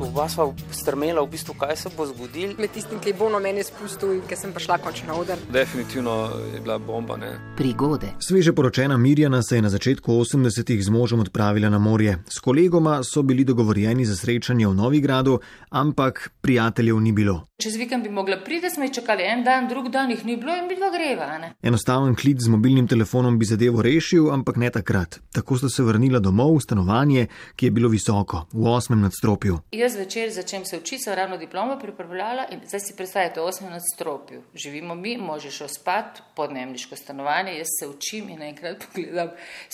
Oba sva strmela, v bistvu, kaj se bo zgodilo. Med tistim, ki je bolno meni spustil in ki sem prišla končno na oder. Definitivno je bila bomba. Ne? Prigode. Sveže poročena Mirjana se je na začetku 80-ih z možem odpravila na morje. S kolegoma so bili dogovorjeni za srečanje v Novigradu, ampak prijateljev ni bilo. Čez vikend bi mogla priti, smo jih čakali en dan, drug dan jih ni bilo in bi dva greva. Ne? Enostaven klic z mobilnim telefonom bi zadevo rešil, ampak ne takrat. Tako sta se vrnila domov v stanovanje, ki je bilo visoko, v osmem nadstropju. Jaz večer začnem se učiti, sem ravno diplomo pripravljala in zdaj si predstavljate, v osmem nadstropju. Živimo mi, možeš ospat, podnebniško stanovanje, jaz se učim in enkrat pogledam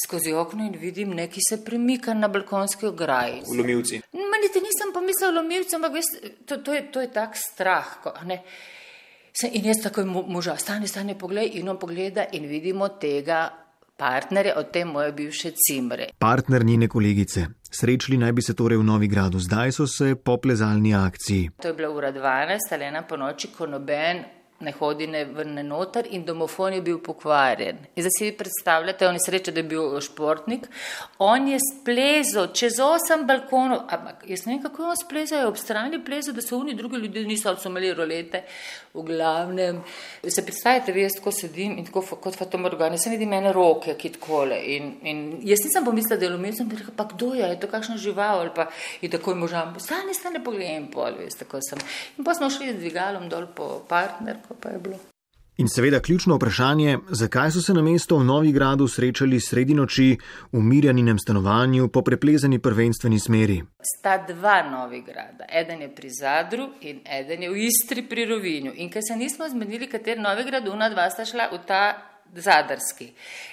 skozi okno in vidim neki se premika na balkonski ograji. Vlomilci. Manite nisem pomislil lomilcem, ampak veste, to, to, je, to je tak strah. Ko, ne. Se, in jaz takoj moža, stane, stane, pogled in on pogleda in vidimo tega partnerja, od te moje bivše cimre. Partner njene kolegice. Srečali naj bi se torej v Novigradu, zdaj so se po plezalni akciji. To je bila ura 12, ali ena po noči, ko noben ne hodi ne vrne noter in domofon je bil pokvarjen. In zdaj si vi predstavljate, on je sreča, da je bil športnik, on je splezal čez osem balkonov, ampak jaz ne vem, kako je on splezal, je ob strani plezal, da so oni drugi ljudje niso ali so imeli rolete, v glavnem. Se predstavljate, vi jaz tako sedim in tako kot fatomorgan, jaz sem vidim mene roke, ki takole in, in jaz nisem pomislila, da je lomil, sem rekel, pa kdo je, je to kakšna žival ali pa in tako je možam, stane, stane, pogledaj, pol, veste, tako sem. In pa smo šli z dvigalom dol po partner, pa je bilo. In seveda ključno vprašanje, zakaj so se na mesto v Novigradu srečali sredi noči v mirjaninem stanovanju po preplezani prvenstveni smeri. Sta dva Novigrada, eden je pri Zadru in eden je v Istri pri Rovinju. In ker se nismo zmenili, kater Novigrad, una dva sta šla v ta zadarski.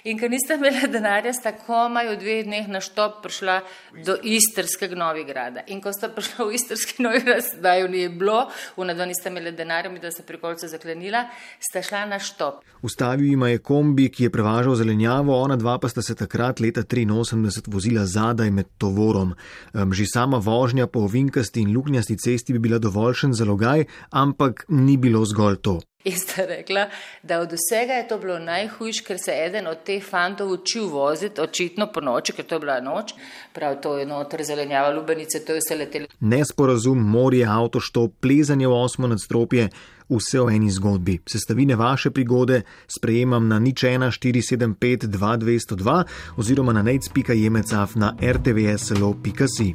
In ker niste imeli denarja, sta komaj v dveh dneh na štop prišla do istrskega Novigrada. In ko sta prišla v istrski Novigrad, da jo ni bilo, v nadvo niste imeli denarja, mi da sta prikolce zaklenila, sta šla na štop. Ustavil jima je kombi, ki je prevažal zelenjavo, ona dva pa sta se takrat leta 83 vozila zadaj med tovorom. Že sama vožnja po ovinkasti in luknjasti cesti bi bila dovoljšen zalogaj, ampak ni bilo zgolj to. In sta rekla, da od vsega je to bilo najhujš, ker se je eden od teh fantov učil voziti, očitno po noči, ker to je bila noč, prav to je noter zelenjava, lubenice, to je vse letelo. Nesporazum, morje, avtoštop, plezanje v osmo nadstropje, vse o eni zgodbi. Sestavine vaše prigode sprejemam na nič 1 475 2202 oziroma na nec.jemecaf na rtvslo.si.